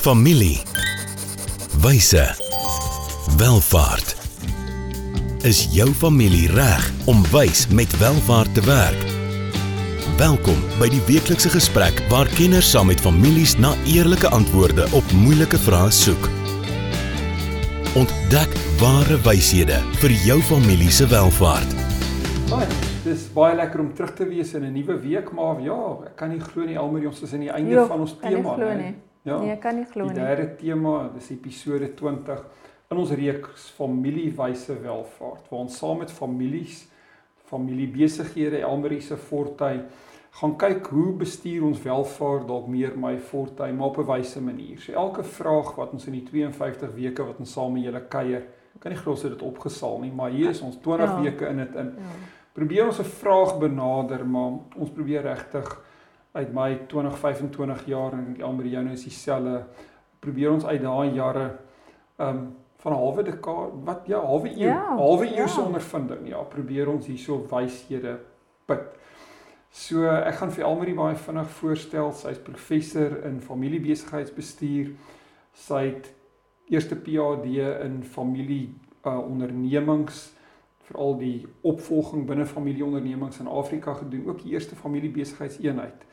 Familie. Wyse. Welvaart. Is jou familie reg om wys met welvaart te werk? Welkom by die weeklikse gesprek waar kenners saam met families na eerlike antwoorde op moeilike vrae soek. Ontdek ware wyshede vir jou familie se welvaart. Baie. Dis baie lekker om terug te wees in 'n nuwe week, maar ja, ek kan nie glo nie Elmarie, ons is aan die einde Jo, van ons tema, nie. Ja. Nee, ek kan nie glo Die nie. derde tema, dis episode 20 in ons reeks familiewyse welvaart, waar ons saam met families, familiebesighede, Elmarie se fortuin gaan kyk hoe bestuur ons welvaart dalk meer my fortuin maar op 'n wyse manier. So elke vraag wat ons in die 52 weke wat ons saam met julle kuier, kan nie glo ons het dit opgesaal nie, maar hier is ons 20 Ja. weke in dit in. Ja. Probeer ons 'n vraag benader, maar ons probeer regtig uit my 20, 25 jaar en die ander jou nou is dieselfde. Probeer ons uit daai jare ehm um, van halwe dekade, wat ja, halwe eeu, Ja, halwe eeu ja. se ondervinding. Ja, probeer ons hierso wyshede put. So ek gaan vir Almarie baie vinnig voorstel. Sy's professor in familiebesigheidsbestuur. Sy het eerste PhD in familie uh, ondernemings veral die opvolging binne familieondernemings in Afrika gedoen, ook die eerste familiebesigheidseenheid.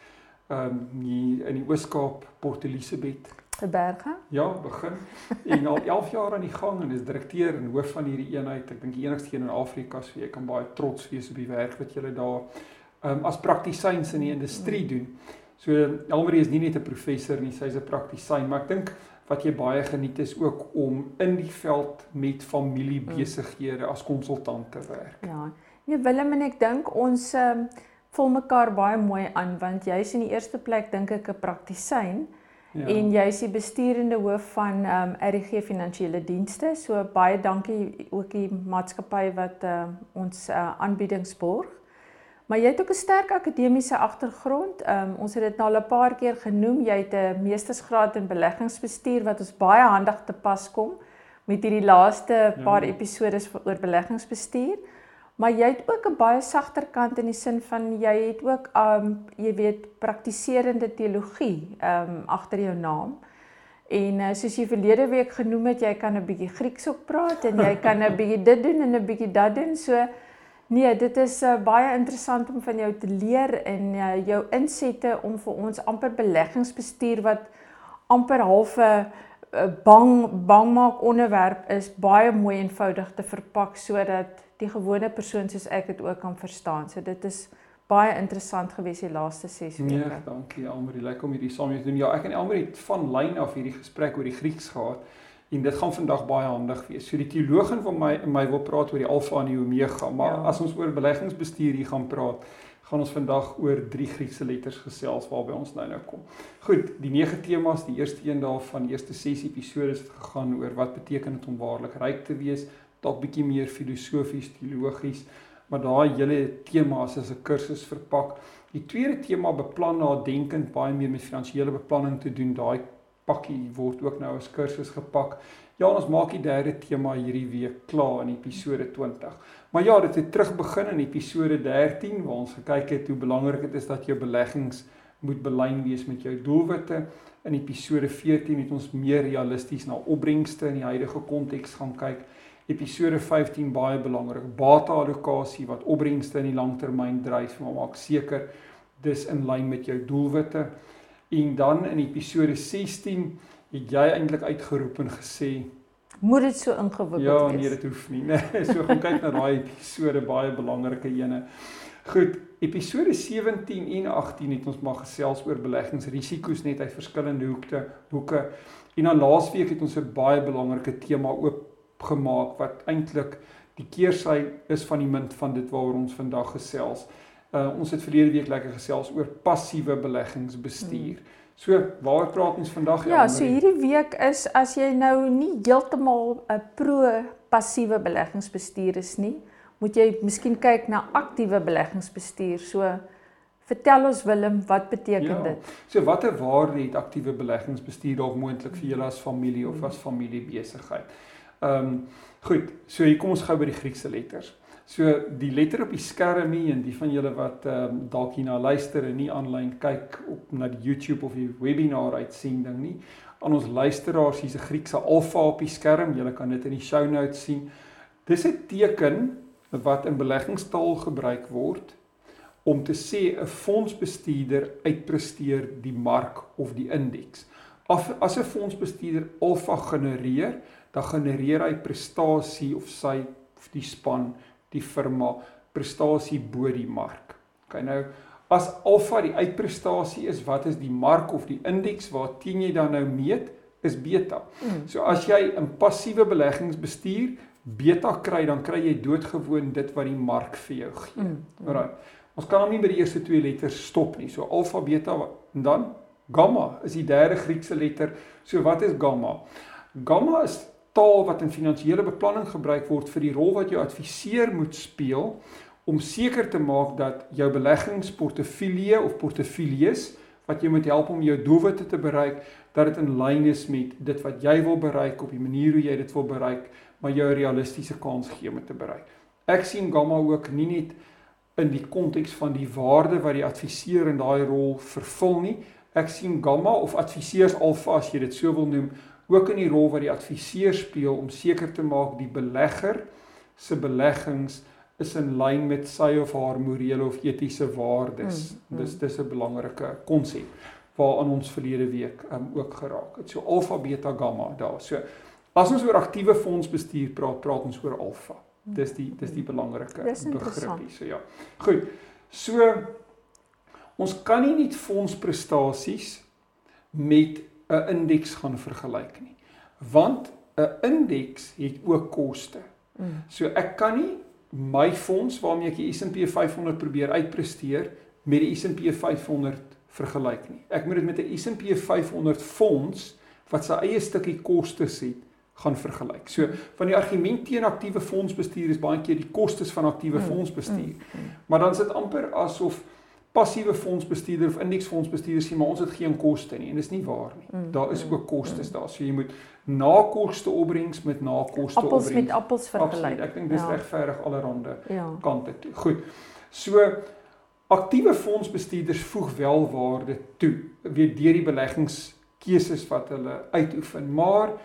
Ehm um, hier in die Oos-Kaap, Port Elizabeth. Geberge? Ja, begin en al 11 jaar aan die gang en is direkteur en hoof van hierdie eenheid. Ek dink die enigste een in Afrika, so jy kan baie trots wees op die werk wat julle daar ehm um, as praktisyns in die industrie doen. So Elmarie is nie net 'n professor nie, sy's 'n praktisyn, maar ek dink wat jy baie geniet is ook om in die veld met familiebesighede as konsultant te werk. Ja. Nee, Willem en ek dink ons um, vul mekaar baie mooi aan want jy's in die eerste plek dink ek 'n praktisyn Ja. en jy's die besturende hoof van um, RG Finansiële Dienste. So baie dankie ook die maatskappy wat uh, ons uh, aanbiedings borg. Maar jy het ook 'n sterk akademiese agtergrond. Um, ons het dit nou al 'n paar keer genoem. Jy het 'n meestersgraad in beleggingsbestuur wat ons baie handig te pas kom met hierdie laaste paar Ja. episodes vir- oor beleggingsbestuur. Maar jy het ook 'n baie sagter kant in die sin van jy het ook um jy weet praktiserende teologie um agter jou naam. En uh, soos jy verlede week genoem het, jy kan 'n bietjie Grieks ook praat en jy kan 'n bietjie dit doen en 'n bietjie dat doen. So nee, dit is uh, baie interessant om van jou te leer en uh, jou insette om vir ons amper beleggingsbestuur wat amper half 'n 'n bang bang maak onderwerp is baie mooi eenvoudig te verpak sodat die gewone persoon soos ek dit ook kan verstaan. So dit is baie interessant gewees die laaste 6 weke. Nee, dankie Almarie. Lekker om hierdie saam te doen. Ja, ek en Almarie het van lyn af hierdie gesprek oor die Grieks gehad en dit gaan vandag baie handig wees. So die teoloog van my in my wil praat oor die alfa en die omega, maar Ja. as ons oor beleggingsbestuur hier gaan praat, gaan ons vandag oor drie Griekse letters gesels waarby ons nou nou kom. Goed, die nege temas, die eerste een daarvan, die eerste 6 episode het gegaan oor wat beteken dit om waarlik ryk te wees, dalk bietjie meer filosofies, teologies, maar daai hele temas is 'n kursus verpak. Die tweede tema beplan nadenkend baie meer met finansiële beplanning te doen. Daai pakkie word ook nou as kursus gepak. Ja, ons maak die derde tema hierdie week klaar in episode 20. Maar ja, dit het terug begin in episode 13 waar ons gekyk het hoe belangrik dit is dat jou beleggings moet belyn wees met jou doelwitte. In episode 14 het ons meer realisties na opbrengste in die huidige konteks gaan kyk. Episode 15 baie belangrik, bate-allokasie wat opbrengste in die langtermyn dryf, maar maak seker dis in lyn met jou doelwitte. En dan in episode 16 het jy eintlik uitgeroep en gesê, Moet dit so ingewikkeld ja, wees? nee, dit hoef nie. Nee, so gaan kyk na daai episode, baie belangrike ene. Goed, episode 17 en 18 het ons maar gesels oor beleggingsrisiko's net uit verskillende hoekte, hoeke. En dan laasweek het ons 'n baie belangrike tema oopgemaak wat eintlik die keersy is van die munt van dit waaroor ons vandag gesels. Uh ons het verlede week lekker gesels oor passiewe beleggingsbestuur. So, waaroor praat ons vandag? Ja, so hierdie week is as jy nou nie heeltemal 'n pro passiewe beleggingsbestuur is nie, moet jy miskien kyk na aktiewe beleggingsbestuur. So vertel ons Willem, wat beteken Ja. dit? So watter waarde het aktiewe beleggingsbestuur dalk moontlik vir julle as familie of as familiebesigheid? Ehm um, goed, so hier kom ons gou by die Griekse letters. So die letter op die skerm hier en die van julle wat ehm um, dalk hierna luister en nie aanlyn kyk op na die YouTube of die webinar uitsending nie. aan ons luisteraars, hier's 'n Griekse alfa op die skerm. Julle kan dit in die show notes sien. Dis 'n teken wat in beleggingstaal gebruik word om te sê 'n fondsbestuurder uitpresteer die mark of die indeks. As 'n fondsbestuurder alfa genereer, dan genereer hy prestasie of sy of die span, die firma prestasie bo die mark. Okay, nou as alfa die uitprestasie is, wat is die mark of die indeks waarteen jy dan nou meet? Is beta. Mm. So as jy 'n passiewe beleggings beta kry, dan kry jy doodgewoon dit wat die mark vir jou gee. Mm. Mm. Alraai. Ons kan hom nie by die eerste twee letters stop nie. So alfa, beta en dan gamma is die derde Griekse letter. So wat is gamma? Gamma is taal wat in finansiële beplanning gebruik word vir die rol wat jou adviseur moet speel om seker te maak dat jou beleggingsportefeulje of portefeuilles wat jou moet help om jou doelwitte te bereik, dat dit in lyn is met dit wat jy wil bereik op die manier hoe jy dit wil bereik, maar jou 'n realistiese kans gee om dit te bereik. Ek sien gamma ook nie net in die konteks van die waarde wat die adviseur in daai rol vervul nie. Ek sien gamma of adviseurs alfa as jy dit so wil noem, ook in die rol wat die adviseur speel om seker te maak die belegger se beleggings is in lyn met sy of haar morele of etiese waardes. Mm, mm. Dis dis 'n belangrike konsep waaraan ons verlede week um, ook geraak het. So alfa, beta, gamma daar. So as ons oor aktiewe fondsbestuur praat, praat ons oor alfa. Dis die dis die belangrike begrip hier. So ja. Goed. So ons kan nie net fondsprestasies met 'n indeks gaan vergelyk nie. Want 'n indeks het ook koste. Mm. So ek kan nie my fonds waarmee ek die S&P 500 probeer uitpresteer met die S&P 500 vergelyk nie. Ek moet dit met 'n S&P 500 fonds wat sy eie stukkie kostes het gaan vergelyk. So van die argument teen aktiewe fondsbestuur is baie keer die kostes van aktiewe mm. fondsbestuur. Mm. Maar dan is dit amper asof passiewe fondsbestuurder of indeksfondsbestuurder sê maar ons het geen koste nie en dis nie waar nie. Mm, daar is ook kostes mm. daar. So jy moet na koste opbrengs met na koste opbrengs. Appels met appels vergelyk. Ek dink dis ja. regverdig allerhande ja. kante toe. Goed. So aktiewe fondsbestuurders voeg wel waarde toe weet deur die beleggingskeuses wat hulle uitoefen, maar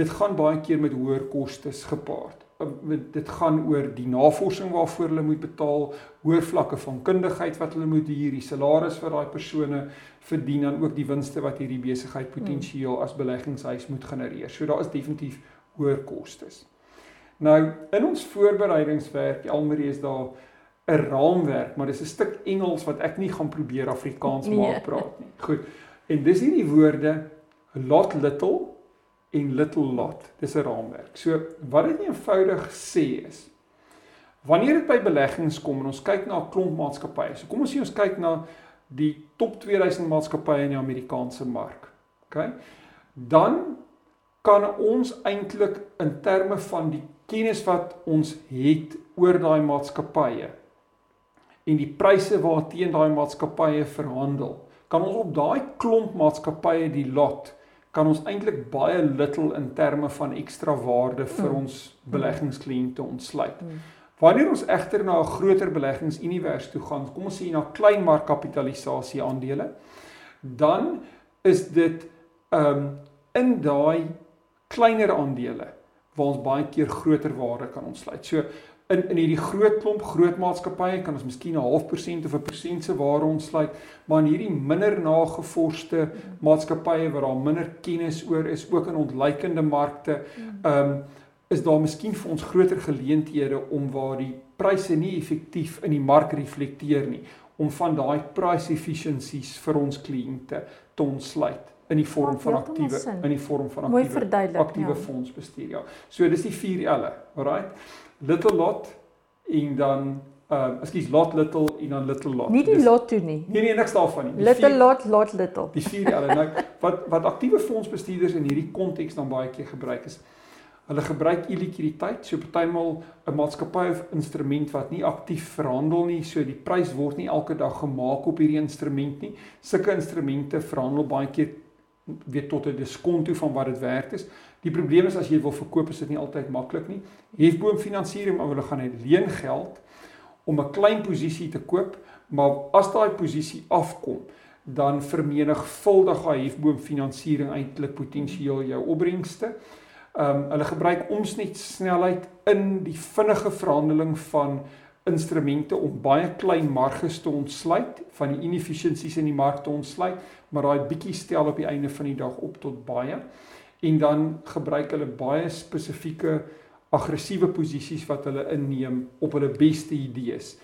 dit gaan baie keer met hoër kostes gepaard dit gaan oor die navorsing waarvoor hulle moet betaal, hoër vlakke van kundigheid wat hulle moet hier, die salaris vir daai persone verdien en ook die winste wat hierdie besigheid potensieel as beleggingshuis moet genereer. So daar is definitief hoër kostes. Nou in ons voorbereidingswerk, Elmarie is daar 'n raamwerk, maar dis 'n stuk Engels wat ek nie gaan probeer Afrikaans nee. maak praat nie. Goed. En dis hierdie woorde lot little en little lot. Dis 'n raamwerk. So wat dit eenvoudig sê is wanneer dit by beleggings kom en ons kyk na 'n klomp maatskappye. So kom ons sê ons kyk na die top 2000 maatskappye in die Amerikaanse mark. OK? Dan kan ons eintlik in terme van die kennis wat ons het oor daai maatskappye en die pryse waarteen daai maatskappye verhandel, kan ons op daai klomp maatskappye die lot kan ons eintlik baie little in terme van ekstra waarde vir mm. ons beleggingskliënte ontsluit. Mm. Wanneer ons egter na 'n groter beleggingsunivers toe gaan, kom ons sê na klein markkapitalisasie aandele, dan is dit ehm um, in daai kleiner aandele waar ons baie keer groter waarde kan ontsluit. So in in hierdie groot klomp groot maatskappye kan ons miskien 'n half persent of 'n persent se waarde ontsluit, maar in hierdie minder nagevorste maatskappye waar daar minder kennis oor is, ook in ontleikende markte, ehm um, is daar miskien vir ons groter geleenthede om waar die pryse nie effektief in die mark reflekteer nie, om van daai price efficiencies vir ons kliënte te ontsluit in die vorm van aktiewe in die vorm van aktiewe aktiewe ja. fondsbestuur ja. So dis die 4 L'e, alright? Little lot en dan uh ekskuus lot little en dan little lot. Nie die lot toe nie. Nee nee niks daarvan nie. Die little vier, lot lot little. Die vier alle nou wat wat aktiewe fondsbestuurders in hierdie konteks dan baie keer gebruik is. Hulle gebruik illiquiditeit, so partymal 'n maatskappy of instrument wat nie aktief verhandel nie, so die prys word nie elke dag gemaak op hierdie instrument nie. Sulke instrumente verhandel baie keer weet tot 'n diskonto van wat dit werd is. Die probleem is as jy wil verkoop is dit nie altyd maklik nie. Hefboom finansiering maar hulle gaan net leen geld om 'n klein posisie te koop, maar as daai posisie afkom, dan vermenigvuldig daai hefboomfinansiering eintlik potensieel jou opbrengste. Ehm um, hulle gebruik omsnet snelheid in die vinnige verhandeling van instrumente om baie klein marges te ontsluit van die inefficiencies in die mark te ontsluit, maar daai bietjie stel op die einde van die dag op tot baie. En dan gebruik hulle baie spesifieke aggressiewe posisies wat hulle inneem op hulle beste idees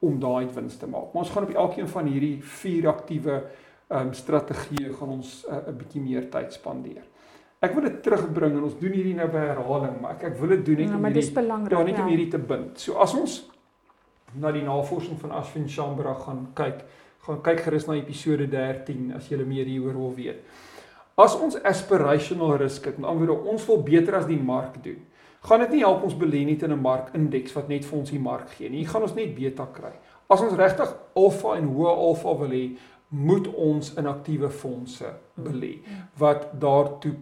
om daai wins te maak. Maar ons gaan op elkeen van hierdie vier aktiewe ehm um, strategieë gaan ons eh, 'n uh, bietjie meer tyd spandeer. Ek wil dit terugbring en ons doen hierdie nou by herhaling, maar ek ek wil dit doen net ja, om hierdie ja, net om ja. hierdie te bind. So as ons na die navorsing van Ashwin Chambra gaan kyk, gaan kyk gerus na episode 13 as jy meer hieroor wil weet. As ons aspirational risk het, met ander woorde ons wil beter as die mark doen, gaan dit nie help ons belê net in 'n markindeks wat net vir ons die mark gee nie. Hier gaan ons net beta kry. As ons regtig alfa en hoë alfa wil hê, moet ons in aktiewe fondse belê wat daartoe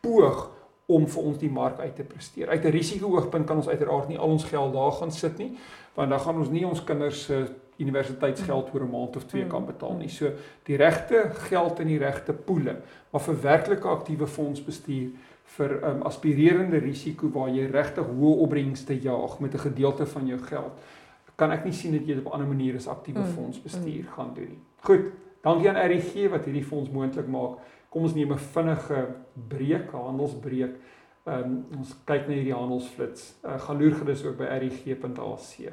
poog om vir ons die mark uit te presteer. Uit 'n risiko-oogpunt kan ons uiteraard nie al ons geld daar gaan sit nie, want dan gaan ons nie ons kinders se universiteitsgeld oor 'n maand of twee kan mm. betaal nie. So die regte geld in die regte poele, maar vir werklike aktiewe fondsbestuur vir um, aspirerende risiko waar jy regtig hoë opbrengste jaag met 'n gedeelte van jou geld, kan ek nie sien dat jy dit op 'n ander manier as aktiewe mm. fondsbestuur gaan doen nie. Goed, dankie aan RGG wat hierdie fonds moontlik maak. Kom ons neem 'n vinnige breek, handelsbreek. Ehm um, ons kyk na hierdie handelsflits. Uh, gaan loer gerus ook by rg.ac.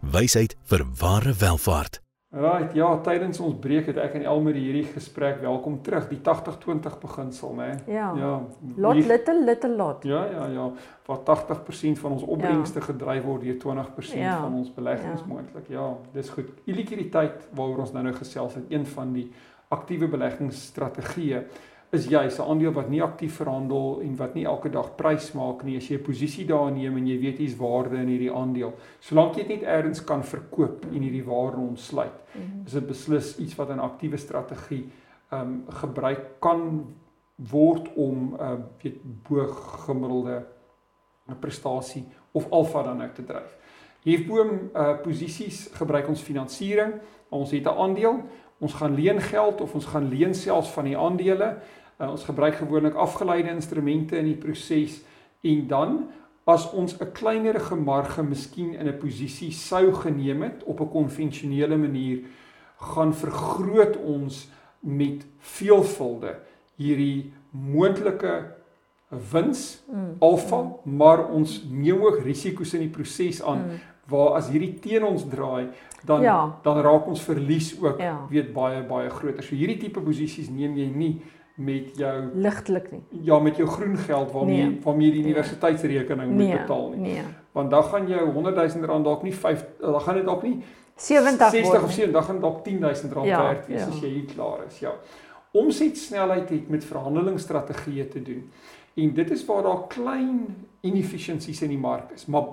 Wysheid vir ware welvaart. Right, ja, tydens ons breek het ek en Elmer hierdie gesprek welkom terug, die 80-20 beginsel, né? Ja. Ja. Lot little little lot. Ja, ja, ja. Waar 80% van ons opbrengste ja. gedryf word deur 20% ja. van ons beleggings ja. moontlik. Ja, dis goed. Illiquiditeit waaroor ons nou nou gesels het, een van die aktiewe beleggingsstrategieë is juis 'n aandeel wat nie aktief verhandel en wat nie elke dag prys maak nie. As jy 'n posisie daar neem en jy weet hier's waarde in hierdie aandeel, solank jy dit net elders kan verkoop en hierdie waarde ontsluit, mm -hmm. is dit beslis iets wat 'n aktiewe strategie ehm um, gebruik kan word om 'n uh, weet bo gemiddelde prestasie of alfa dan nou te dryf. Hefboom uh posisies gebruik ons finansiering. Ons het 'n aandeel, ons gaan leen geld of ons gaan leen selfs van die aandele. Uh, ons gebruik gewoonlik afgeleide instrumente in die proses en dan as ons 'n kleinerige marge miskien in 'n posisie sou geneem het op 'n konvensionele manier gaan vergroot ons met veelvulde hierdie moontlike wins mm. alfa mm. maar ons neem ook risiko's in die proses aan mm. Waar as hierdie teen ons draai dan ja. dan raak ons verlies ook ja. weet baie baie groter. So hierdie tipe posisies neem jy nie met jou ligtelik nie. Ja, met jou groen geld waarmee nee. waarmee die universiteitsrekening nee. moet betaal nie. Nee. Want dan gaan jou 100 000 rand dalk nie 5 dan gaan dit dalk nie 70 60 of 70 dan gaan dalk 10 000 rand ja, werd wees ja. as jy hier klaar is. Ja. Omsetsnelheid het met verhandelingsstrategieë te doen. En dit is waar daar klein inefficiencies in die mark is. Maar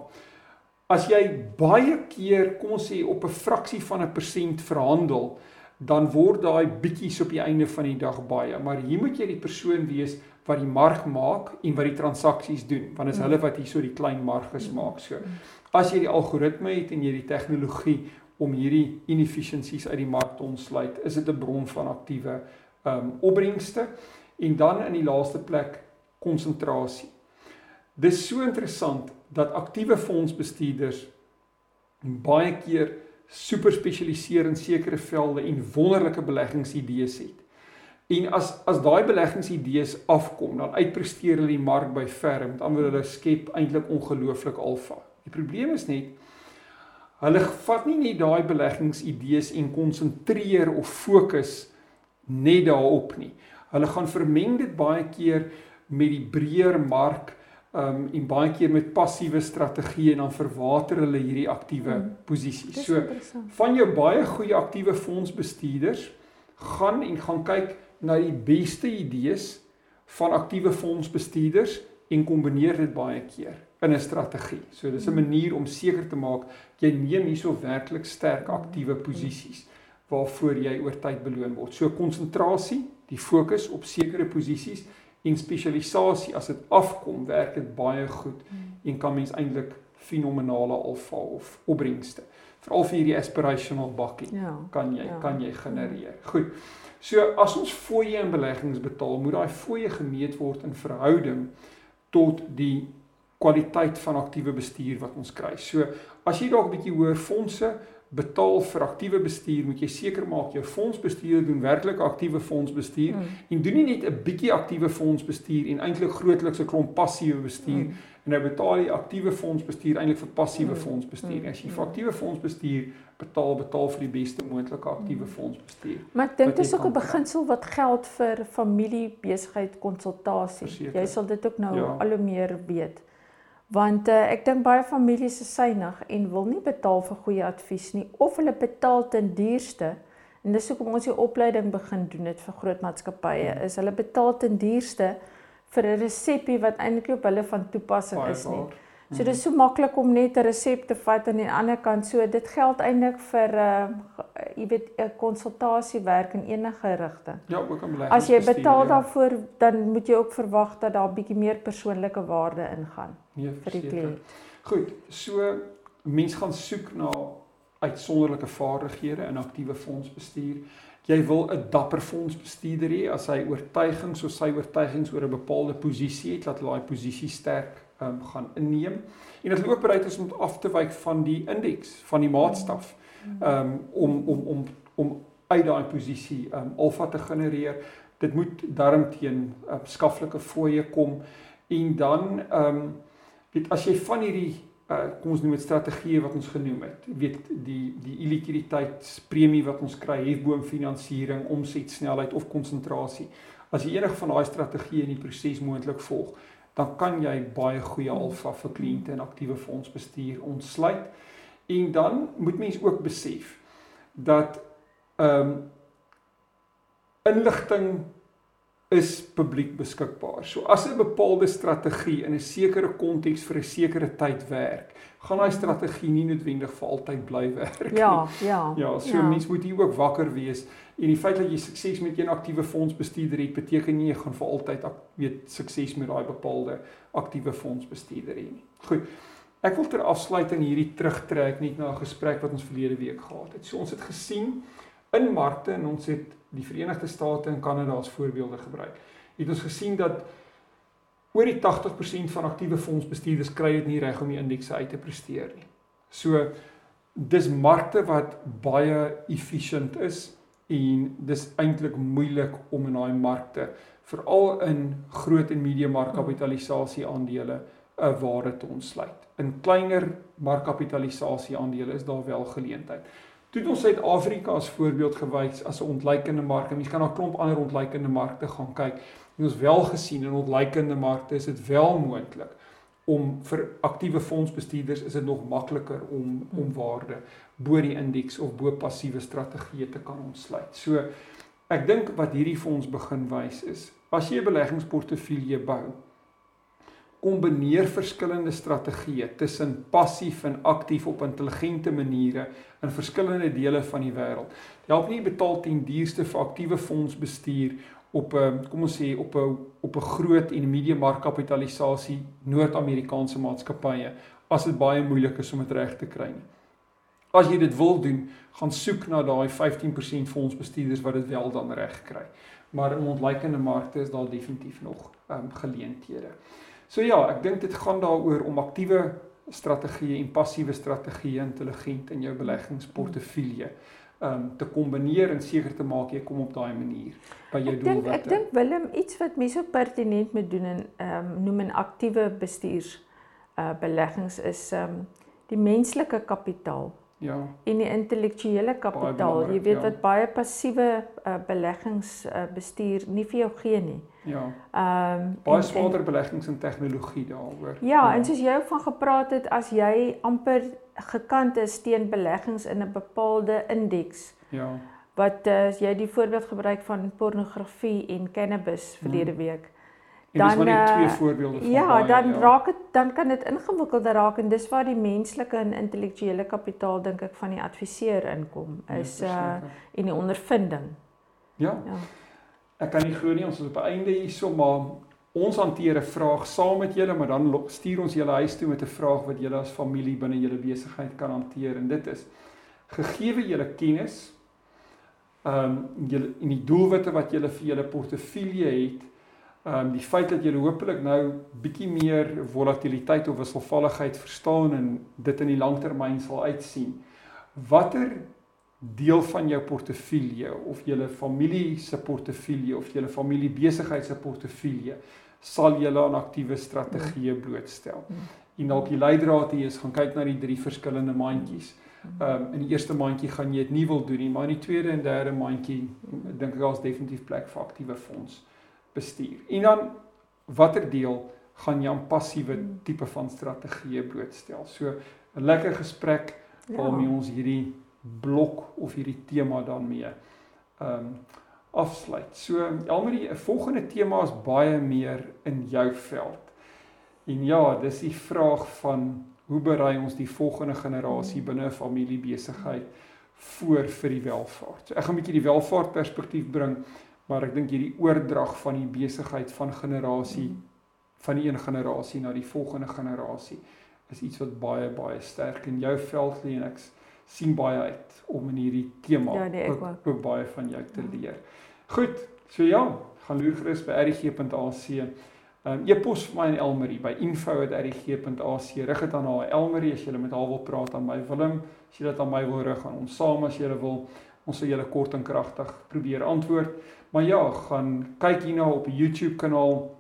as jy baie keer, kom ons sê op 'n fraksie van 'n persent verhandel, dan word daai bietjies op die einde van die dag baie, maar hier moet jy die persoon wees wat die mark maak en wat die transaksies doen, want is hulle wat hierso die klein marges maak. So as jy die algoritme het en jy die tegnologie om hierdie inefficiencies uit die mark te ontsluit, is dit 'n bron van aktiewe ehm um, opbrengste en dan in die laaste plek konsentrasie. Dis so interessant dat aktiewe fondsbestuurders baie keer super spesialiseer in sekere velde en wonderlike beleggingsidees het. En as as daai beleggingsidees afkom, dan uitpresteer hulle die mark by ver, met ander woorde hulle skep eintlik ongelooflik alfa. Die probleem is net hulle vat nie net daai beleggingsidees en konsentreer of fokus net daarop nie. Hulle gaan vermeng dit baie keer met die breër mark um en baie keer met passiewe strategieë en dan verwater hulle hierdie aktiewe hmm. posisies. So van jou baie goeie aktiewe fondsbestuurders gaan en gaan kyk na die beste idees van aktiewe fondsbestuurders en kombineer dit baie keer in 'n strategie. So dis 'n manier om seker te maak jy neem hierso werklik sterk aktiewe posisies waarvoor jy oor tyd beloon word. So konsentrasie, die fokus op sekere posisies en spesialisasie as dit afkom, werk dit baie goed en kan mens eintlik fenomenale alfa of opbrengste veral vir hierdie aspirational bakkie Ja. kan jy ja. kan jy genereer. Goed. So as ons fooie en beleggings betaal, moet daai fooie gemeet word in verhouding tot die kwaliteit van aktiewe bestuur wat ons kry. So as jy dalk 'n bietjie hoër fondse betaal vir aktiewe bestuur, moet jy seker maak jou fondsbestuurder doen werklik aktiewe fondsbestuur Mm. en doen nie net 'n bietjie aktiewe fondsbestuur en eintlik grootliks 'n klomp passiewe bestuur Mm. en nou betaal jy aktiewe fondsbestuur eintlik vir passiewe Mm. fondsbestuur. Mm. As jy vir aktiewe fondsbestuur betaal, betaal vir die beste moontlike aktiewe fondsbestuur. Maar ek dink wat dit is jy ook 'n beginsel wat geld vir familie besigheid konsultasie. Jy sal dit ook nou Ja. al hoe meer weet. Want uh, ek dink baie families is synig en wil nie betaal vir goeie advies nie of hulle betaal ten duurste. En dis hoekom ons die opleiding begin doen dit vir groot maatskappye Hmm. is hulle betaal ten duurste vir 'n resepie wat eintlik op hulle van toepassing Baie is nie. So dis so maklik om net 'n resep te vat aan die ander kant. So dit geld eintlik vir 'n uh, jy weet 'n konsultasiewerk in enige rigting. Ja, ook aan beleggings. As jy betaal ja. daarvoor, dan moet jy ook verwag dat daar 'n bietjie meer persoonlike waarde ingaan nee, vir die kliënt. Goed, so mens gaan soek na uitsonderlike vaardighede in aktiewe fondsbestuur. Jy wil 'n dapper fondsbestuurder hê as hy oortuigings of sy oortuigings oor 'n bepaalde posisie het, dat hy daai posisie sterk um, gaan inneem en dat hy ook bereid is om af te wyk van die indeks, van die maatstaf. Um om om om om uit daai posisie um alfa te genereer. Dit moet darm teen uh, skaflike fooie kom en dan um weet as jy van hierdie uh, kom ons noem dit strategieë wat ons genoem het. Jy weet die die illiquiditeitspremie wat ons kry, hefboomfinansiering, omsetsnelheid of konsentrasie. As jy enige van daai strategieë in die proses moontlik volg, dan kan jy baie goeie alfa vir kliënte en aktiewe fondsbestuur ontsluit. En dan moet mens ook besef dat ehm um, inligting is publiek beskikbaar. So as 'n bepaalde strategie in 'n sekere konteks vir 'n sekere tyd werk, gaan daai strategie nie noodwendig vir altyd bly werk nie. Ja, ja. Ja, so ja. mens moet hier ook wakker wees en die feit dat jy sukses met een aktiewe fondsbestuurder het, beteken nie jy gaan vir altyd weet sukses met daai bepaalde aktiewe fondsbestuurder hê nie. Goed. Ek wil ter afsluiting hierdie terugtrek net na 'n gesprek wat ons verlede week gehad het. So ons het gesien in markte en ons het die Verenigde State en Kanada as voorbeelde gebruik. Het ons gesien dat oor die 80% van aktiewe fondsbestuurders kry dit nie reg om die indekse uit te presteer nie. So dis markte wat baie efficient is en dis eintlik moeilik om in daai markte veral in groot en medium markkapitalisasie aandele 'n waarde te ontsluit. In kleiner markkapitalisasie aandele is daar wel geleentheid. Toe het ons Suid-Afrika as voorbeeld gewys as 'n ontleikende mark. En mens kan na 'n klomp ander ontleikende markte gaan kyk. En ons wel gesien in ontleikende markte is dit wel moontlik om vir aktiewe fondsbestuurders is dit nog makliker om om waarde bo die indeks of bo passiewe strategieë te kan ontsluit. So ek dink wat hierdie fonds begin wys is, as jy 'n beleggingsportefeulje bou, kombineer verskillende strategieë tussen passief en aktief op intelligente maniere in verskillende dele van die wêreld. Jy help nie betaal ten duurste vir aktiewe fondsbestuur op 'n kom ons sê op 'n op 'n groot en medium markkapitalisasie Noord-Amerikaanse maatskappye as dit baie moeilik is om dit reg te kry nie. As jy dit wil doen, gaan soek na daai 15% fondsbestuurders wat dit wel dan reg kry. Maar in ontleikende markte is daar definitief nog ehm um, geleenthede. So ja, ek dink dit gaan daaroor om aktiewe strategieë en passiewe strategieë intelligent in jou beleggingsportefeulje ehm um, te kombineer en seker te maak jy kom op daai manier by jou Ek dink doelwitte. ek dink Willem iets wat mense ook pertinent moet doen en ehm um, noem 'n aktiewe bestuurs uh beleggings is ehm um, die menslike kapitaal ja, en die intellektuele kapitaal. Jy weet ja. wat baie passiewe uh, beleggings uh, bestuur nie vir jou gee nie. ja. Ehm um, Baie swaarder beleggings in tegnologie daaroor. Ja, en soos jy ook van gepraat het, as jy amper gekant is teen beleggings in 'n bepaalde indeks, ja, wat uh, jy die voorbeeld gebruik van pornografie en cannabis verlede hmm. week dan dis maar net twee voorbeelde van ja, baie, dan ja. raak dit dan kan dit ingewikkelder raak en dis waar die menslike en intellektuele kapitaal dink ek van die adviseur inkom ja, is ja, uh en die ondervinding. Ja. ja. Ek kan nie glo nie ons is op einde hierso maar ons hanteer 'n vraag saam met julle maar dan stuur ons julle huis toe met 'n vraag wat julle as familie binne julle besigheid kan hanteer en dit is gegeewe julle kennis ehm um, julle en die doelwitte wat julle vir julle portefeulje het ehm um, die feit dat jy hopelik nou bietjie meer volatiliteit of wisselvalligheid verstaan en dit in die langtermyn sal uitsien. Watter deel van jou portefeulje of julle familie se portefeulje of julle familie besigheid se portefeulje sal julle aan aktiewe strategieë blootstel. En dalk die leidraad hier is gaan kyk na die drie verskillende mandjies. Ehm um, in die eerste mandjie gaan jy dit nie wil doen nie, maar in die tweede en derde mandjie dink ek daar's definitief plek vir aktiewe fonds bestuur. En dan watter deel gaan jy aan passiewe tipe van strategieë blootstel? So 'n lekker gesprek ja. waarmee ons hierdie blok of hierdie tema dan mee ehm um, afsluit. So Elmarie, 'n volgende tema is baie meer in jou veld. En ja, dis die vraag van hoe berei ons die volgende generasie mm. binne 'n familiebesigheid voor vir die welvaart. So ek gaan 'n bietjie die welvaart perspektief bring maar ek dink hierdie oordrag van die besigheid van generasie van die een generasie na die volgende generasie is iets wat baie baie sterk in jou veld lê en ek sien baie uit om in hierdie tema ja, nee, ook, ook, ook baie van jou te leer. Goed, so ja, gaan loer gerus by rg.ac. Um, e-pos vir my en Elmarie by info@rg.ac. Rig dit aan haar Elmarie as jy met haar wil praat aan my Willem, as jy dit aan my wil rig aan ons saam as jy wil. Ons sal julle kort en kragtig probeer antwoord. Maar ja, gaan kyk hierna op die YouTube kanaal.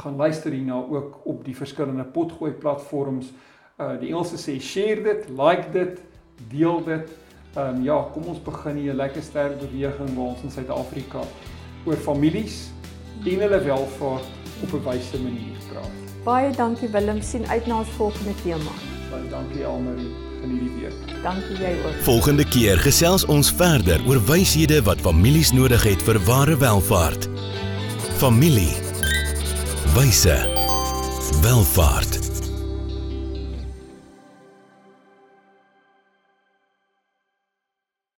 Gaan luister hierna ook op die verskillende potgooi platforms. Uh die Engelse sê share dit, like dit, deel dit. Ehm um, ja, kom ons begin hier 'n lekker sterk beweging waar ons in Suid-Afrika oor families en hulle welvaart op 'n wyse manier praat. Baie dankie Willem, sien uit na ons volgende tema. Baie dankie Almarie in hierdie week. Dankie jy ook. Volgende keer gesels ons verder oor wyshede wat families nodig het vir ware welvaart. Familie. Wyse. Welvaart.